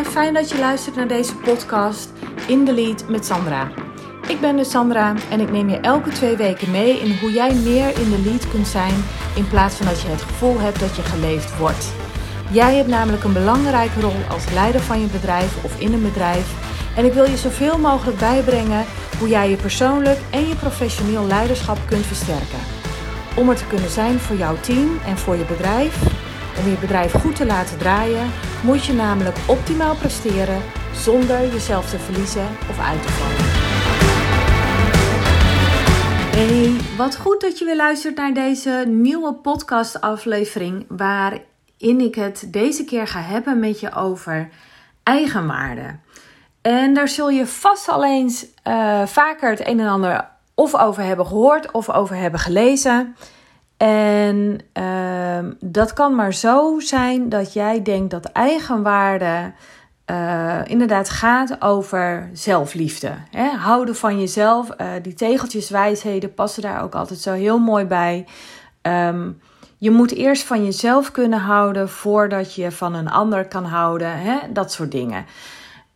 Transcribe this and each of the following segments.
en fijn dat je luistert naar deze podcast In the Lead met Sandra. Ik ben dus Sandra en ik neem je elke twee weken mee in hoe jij meer in de lead kunt zijn in plaats van dat je het gevoel hebt dat je geleefd wordt. Jij hebt namelijk een belangrijke rol als leider van je bedrijf of in een bedrijf en ik wil je zoveel mogelijk bijbrengen hoe jij je persoonlijk en je professioneel leiderschap kunt versterken. Om er te kunnen zijn voor jouw team en voor je bedrijf om je bedrijf goed te laten draaien, moet je namelijk optimaal presteren zonder jezelf te verliezen of uit te vallen. Hey, wat goed dat je weer luistert naar deze nieuwe podcastaflevering waarin ik het deze keer ga hebben met je over eigenwaarde. En daar zul je vast al eens uh, vaker het een en ander of over hebben gehoord of over hebben gelezen. En uh, dat kan maar zo zijn dat jij denkt dat eigenwaarde uh, inderdaad gaat over zelfliefde. Hè? Houden van jezelf. Uh, die tegeltjeswijsheden passen daar ook altijd zo heel mooi bij. Um, je moet eerst van jezelf kunnen houden voordat je van een ander kan houden. Hè? Dat soort dingen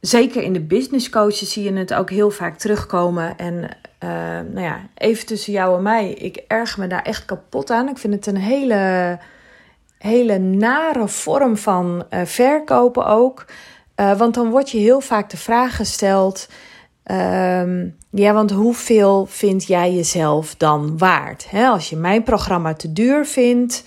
zeker in de business coaches zie je het ook heel vaak terugkomen. En uh, nou ja, even tussen jou en mij, ik erg me daar echt kapot aan. Ik vind het een hele, hele nare vorm van uh, verkopen ook. Uh, want dan wordt je heel vaak de vraag gesteld. Um, ja, want hoeveel vind jij jezelf dan waard? Als je mijn programma te duur vindt,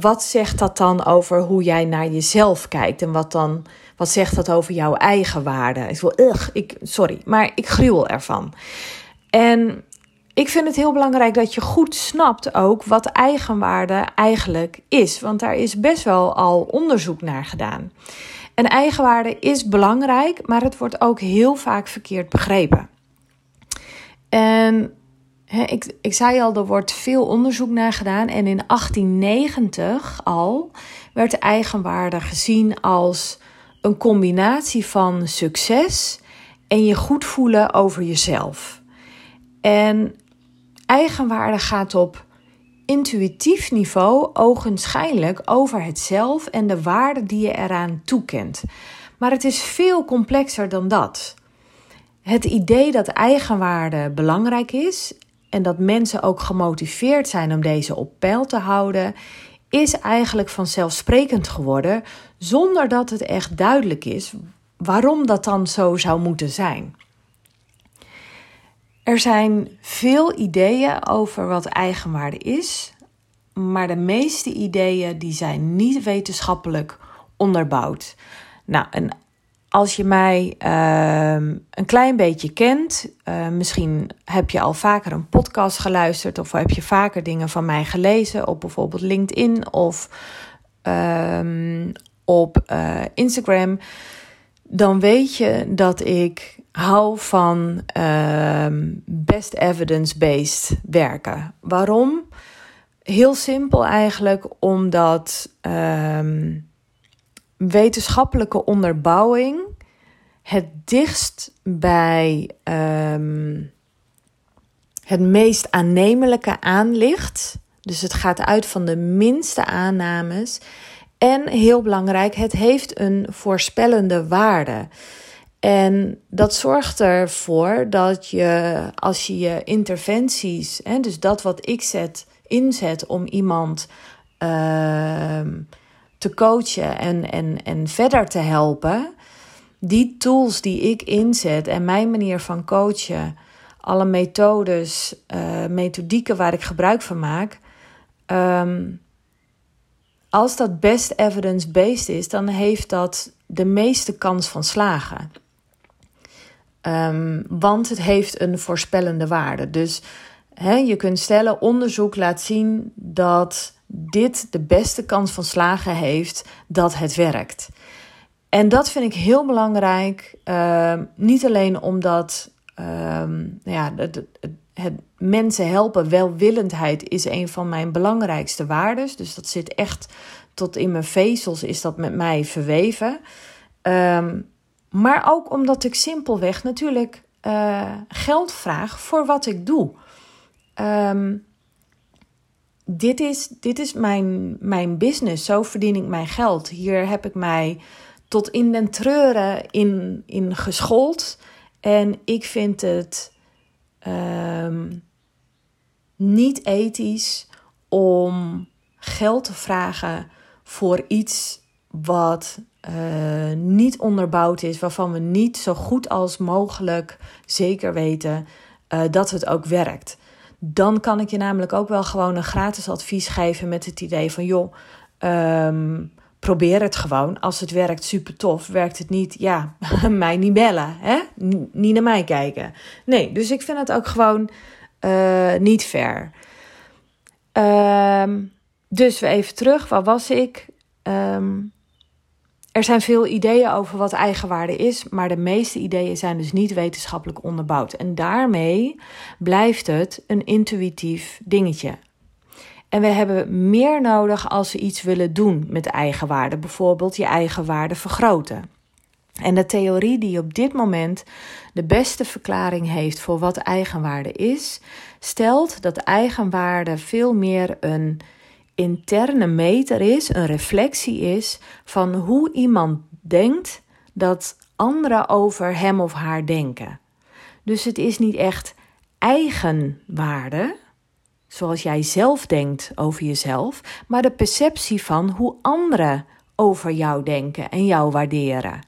wat zegt dat dan over hoe jij naar jezelf kijkt? En wat dan wat zegt dat over jouw eigen waarde? Ik wil, ik, sorry, maar ik gruwel ervan. En ik vind het heel belangrijk dat je goed snapt ook wat eigenwaarde eigenlijk is. Want daar is best wel al onderzoek naar gedaan. En eigenwaarde is belangrijk, maar het wordt ook heel vaak verkeerd begrepen. En ik, ik zei al, er wordt veel onderzoek naar gedaan. En in 1890 al werd eigenwaarde gezien als een combinatie van succes en je goed voelen over jezelf. En eigenwaarde gaat op intuïtief niveau ogenschijnlijk over het zelf en de waarde die je eraan toekent. Maar het is veel complexer dan dat. Het idee dat eigenwaarde belangrijk is en dat mensen ook gemotiveerd zijn om deze op peil te houden, is eigenlijk vanzelfsprekend geworden zonder dat het echt duidelijk is waarom dat dan zo zou moeten zijn. Er zijn veel ideeën over wat eigenwaarde is, maar de meeste ideeën die zijn niet wetenschappelijk onderbouwd. Nou, een als je mij uh, een klein beetje kent, uh, misschien heb je al vaker een podcast geluisterd of heb je vaker dingen van mij gelezen op bijvoorbeeld LinkedIn of um, op uh, Instagram, dan weet je dat ik hou van ehm, best evidence-based werken. Waarom? Heel simpel eigenlijk, omdat wetenschappelijke onderbouwing het dichtst bij um, het meest aannemelijke aan ligt. Dus het gaat uit van de minste aannames. En heel belangrijk, het heeft een voorspellende waarde. En dat zorgt ervoor dat je, als je je interventies, hè, dus dat wat ik zet, inzet om iemand uh, te coachen en, en, en verder te helpen. Die tools die ik inzet en mijn manier van coachen, alle methodes, uh, methodieken waar ik gebruik van maak. Um, als dat best evidence-based is, dan heeft dat de meeste kans van slagen. Um, want het heeft een voorspellende waarde. Dus je kunt stellen, onderzoek laat zien dat dit de beste kans van slagen heeft dat het werkt. En dat vind ik heel belangrijk. Uh, niet alleen omdat uh, ja, het, het, het, mensen helpen, welwillendheid is een van mijn belangrijkste waarden. Dus dat zit echt tot in mijn vezels, is dat met mij verweven. Um, maar ook omdat ik simpelweg natuurlijk uh, geld vraag voor wat ik doe. Um, dit is, dit is mijn, mijn business. Zo verdien ik mijn geld. Hier heb ik mij tot in den treuren in, in geschoold. En ik vind het ehm, niet ethisch om geld te vragen voor iets wat uh, niet onderbouwd is, waarvan we niet zo goed als mogelijk zeker weten uh, dat het ook werkt. Dan kan ik je namelijk ook wel gewoon een gratis advies geven met het idee van joh, um, probeer het gewoon. Als het werkt, super tof. Werkt het niet, ja, mij niet bellen. Hè? niet naar mij kijken. Nee, dus ik vind het ook gewoon uh, niet fair. Um, dus we even terug. Waar was ik? Um, er zijn veel ideeën over wat eigenwaarde is, maar de meeste ideeën zijn dus niet wetenschappelijk onderbouwd. En daarmee blijft het een intuïtief dingetje. En we hebben meer nodig als we iets willen doen met eigenwaarde, bijvoorbeeld je eigenwaarde vergroten. En de theorie die op dit moment de beste verklaring heeft voor wat eigenwaarde is, stelt dat eigenwaarde veel meer een interne meter is, een reflectie is van hoe iemand denkt dat anderen over hem of haar denken. Dus het is niet echt eigenwaarde, zoals jij zelf denkt over jezelf, maar de perceptie van hoe anderen over jou denken en jou waarderen.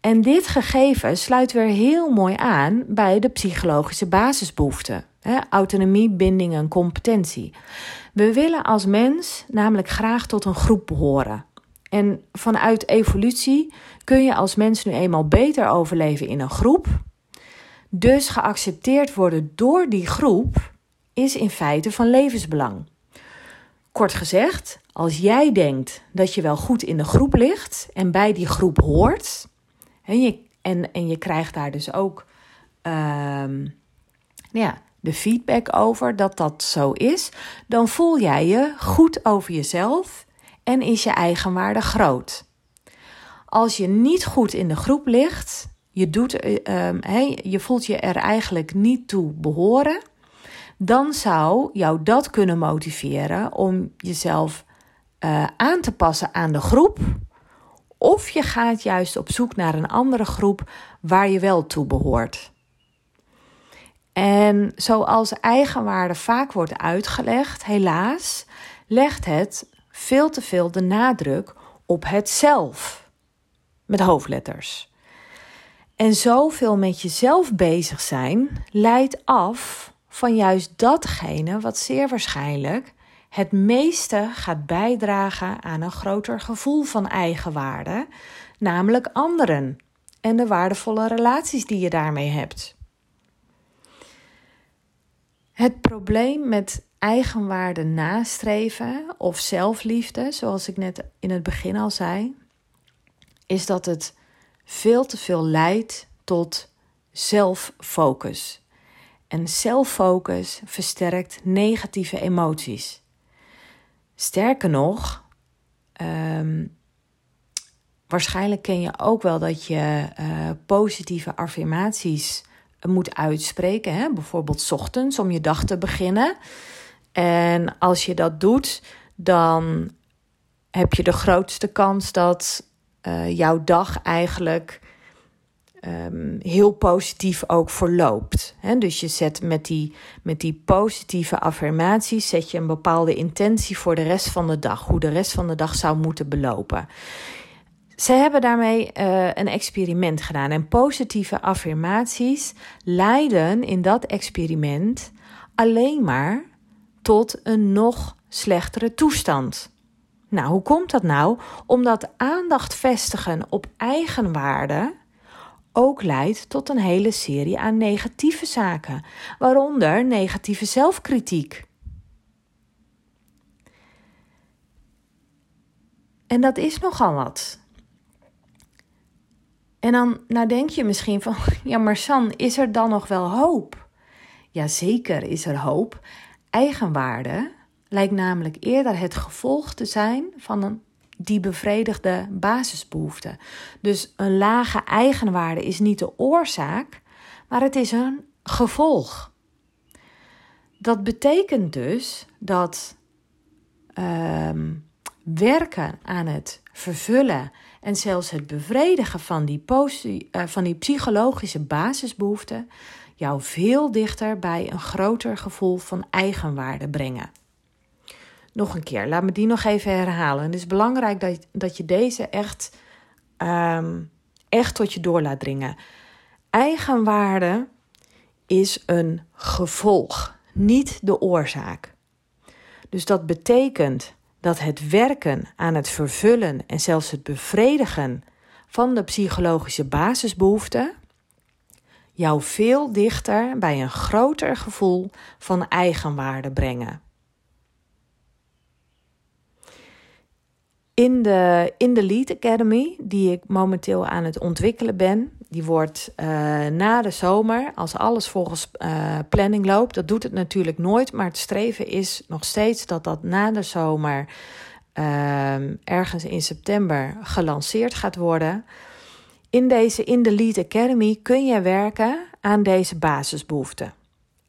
En dit gegeven sluit weer heel mooi aan bij de psychologische basisbehoeften: autonomie, binding en competentie. We willen als mens namelijk graag tot een groep behoren. En vanuit evolutie kun je als mens nu eenmaal beter overleven in een groep. Dus geaccepteerd worden door die groep is in feite van levensbelang. Kort gezegd, als jij denkt dat je wel goed in de groep ligt en bij die groep hoort, en je, en, en je krijgt daar dus ook uh, ja, de feedback over dat dat zo is, dan voel jij je goed over jezelf en is je eigenwaarde groot. Als je niet goed in de groep ligt, je, doet, uh, je voelt je er eigenlijk niet toe behoren, dan zou jou dat kunnen motiveren om jezelf uh, aan te passen aan de groep. Of je gaat juist op zoek naar een andere groep waar je wel toe behoort. En zoals eigenwaarde vaak wordt uitgelegd, helaas, legt het veel te veel de nadruk op het zelf. Met hoofdletters. En zoveel met jezelf bezig zijn leidt af van juist datgene wat zeer waarschijnlijk het meeste gaat bijdragen aan een groter gevoel van eigenwaarde, namelijk anderen en de waardevolle relaties die je daarmee hebt. Het probleem met eigenwaarde nastreven of zelfliefde, zoals ik net in het begin al zei, is dat het veel te veel leidt tot zelffocus. En zelffocus versterkt negatieve emoties. Sterker nog, um, waarschijnlijk ken je ook wel dat je uh, positieve affirmaties moet uitspreken. Hè? Bijvoorbeeld ochtends om je dag te beginnen. En als je dat doet, dan heb je de grootste kans dat uh, jouw dag eigenlijk um, heel positief ook verloopt. Hè? Dus je zet met die, met die positieve affirmaties zet je een bepaalde intentie voor de rest van de dag, hoe de rest van de dag zou moeten belopen. Ze hebben daarmee uh, een experiment gedaan en positieve affirmaties leiden in dat experiment alleen maar tot een nog slechtere toestand. Nou, hoe komt dat nou? Omdat aandacht vestigen op eigenwaarde ook leidt tot een hele serie aan negatieve zaken, waaronder negatieve zelfkritiek. En dat is nogal wat. En dan nou denk je misschien van, ja maar San, is er dan nog wel hoop? Jazeker is er hoop. Eigenwaarde lijkt namelijk eerder het gevolg te zijn van een, die bevredigde basisbehoefte. Dus een lage eigenwaarde is niet de oorzaak, maar het is een gevolg. Dat betekent dus dat um, werken aan het vervullen en zelfs het bevredigen van die, uh, van die psychologische basisbehoeften jou veel dichter bij een groter gevoel van eigenwaarde brengen. Nog een keer, laat me die nog even herhalen. Het is belangrijk dat, dat je deze echt, um, echt tot je door laat dringen. Eigenwaarde is een gevolg, niet de oorzaak. Dus dat betekent dat het werken aan het vervullen en zelfs het bevredigen van de psychologische basisbehoeften jou veel dichter bij een groter gevoel van eigenwaarde brengen. In de, in de Lead Academy, die ik momenteel aan het ontwikkelen ben, die wordt uh, na de zomer, als alles volgens uh, planning loopt. Dat doet het natuurlijk nooit, maar het streven is nog steeds dat dat na de zomer, uh, ergens in september, gelanceerd gaat worden. In deze In the Lead Academy kun je werken aan deze basisbehoeften.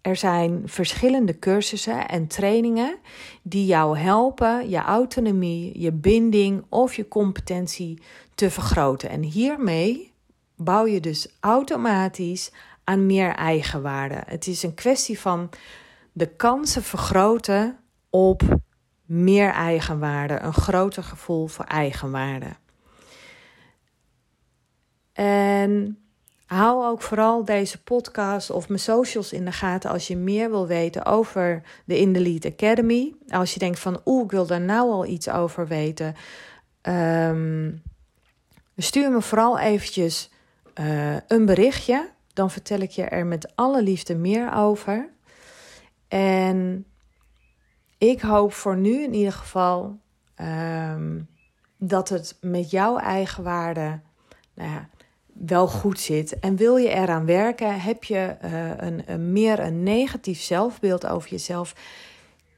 Er zijn verschillende cursussen en trainingen die jou helpen je autonomie, je binding of je competentie te vergroten. En hiermee bouw je dus automatisch aan meer eigenwaarde. Het is een kwestie van de kansen vergroten op meer eigenwaarde, een groter gevoel voor eigenwaarde. En hou ook vooral deze podcast of mijn socials in de gaten als je meer wil weten over de In The Lead Academy. Als je denkt van oeh, ik wil daar nou al iets over weten. Um, stuur me vooral eventjes uh, een berichtje. Dan vertel ik je er met alle liefde meer over. En ik hoop voor nu in ieder geval um, dat het met jouw eigen waarde nou ja, wel goed zit. En wil je eraan werken, heb je uh, een, een, meer een negatief zelfbeeld over jezelf.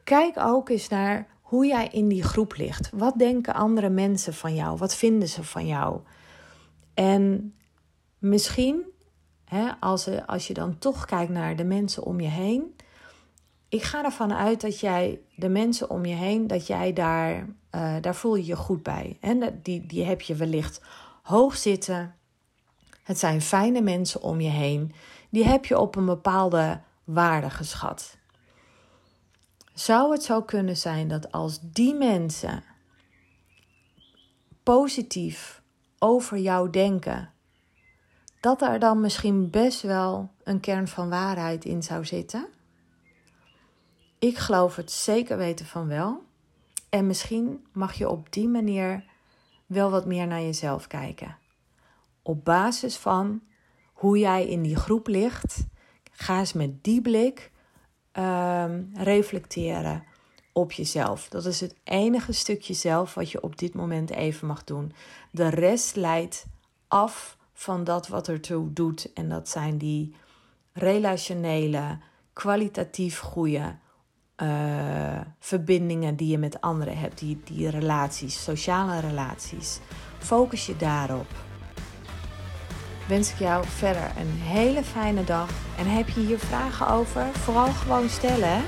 Kijk ook eens naar hoe jij in die groep ligt. Wat denken andere mensen van jou? Wat vinden ze van jou? En misschien, hè, als, als je dan toch kijkt naar de mensen om je heen. Ik ga ervan uit dat jij de mensen om je heen, dat jij daar, uh, daar voel je je goed bij. En die, die heb je wellicht hoog zitten het zijn fijne mensen om je heen. Die heb je op een bepaalde waarde geschat. Zou het zo kunnen zijn dat als die mensen positief over jou denken, dat er dan misschien best wel een kern van waarheid in zou zitten? Ik geloof het zeker weten van wel. En misschien mag je op die manier wel wat meer naar jezelf kijken op basis van hoe jij in die groep ligt, ga eens met die blik ehm, reflecteren op jezelf. Dat is het enige stukje zelf wat je op dit moment even mag doen. De rest leidt af van dat wat ertoe doet. En dat zijn die relationele, kwalitatief goede uh, verbindingen die je met anderen hebt. Die, die relaties, sociale relaties. Focus je daarop wens ik jou verder een hele fijne dag. En heb je hier vragen over? Vooral gewoon stellen.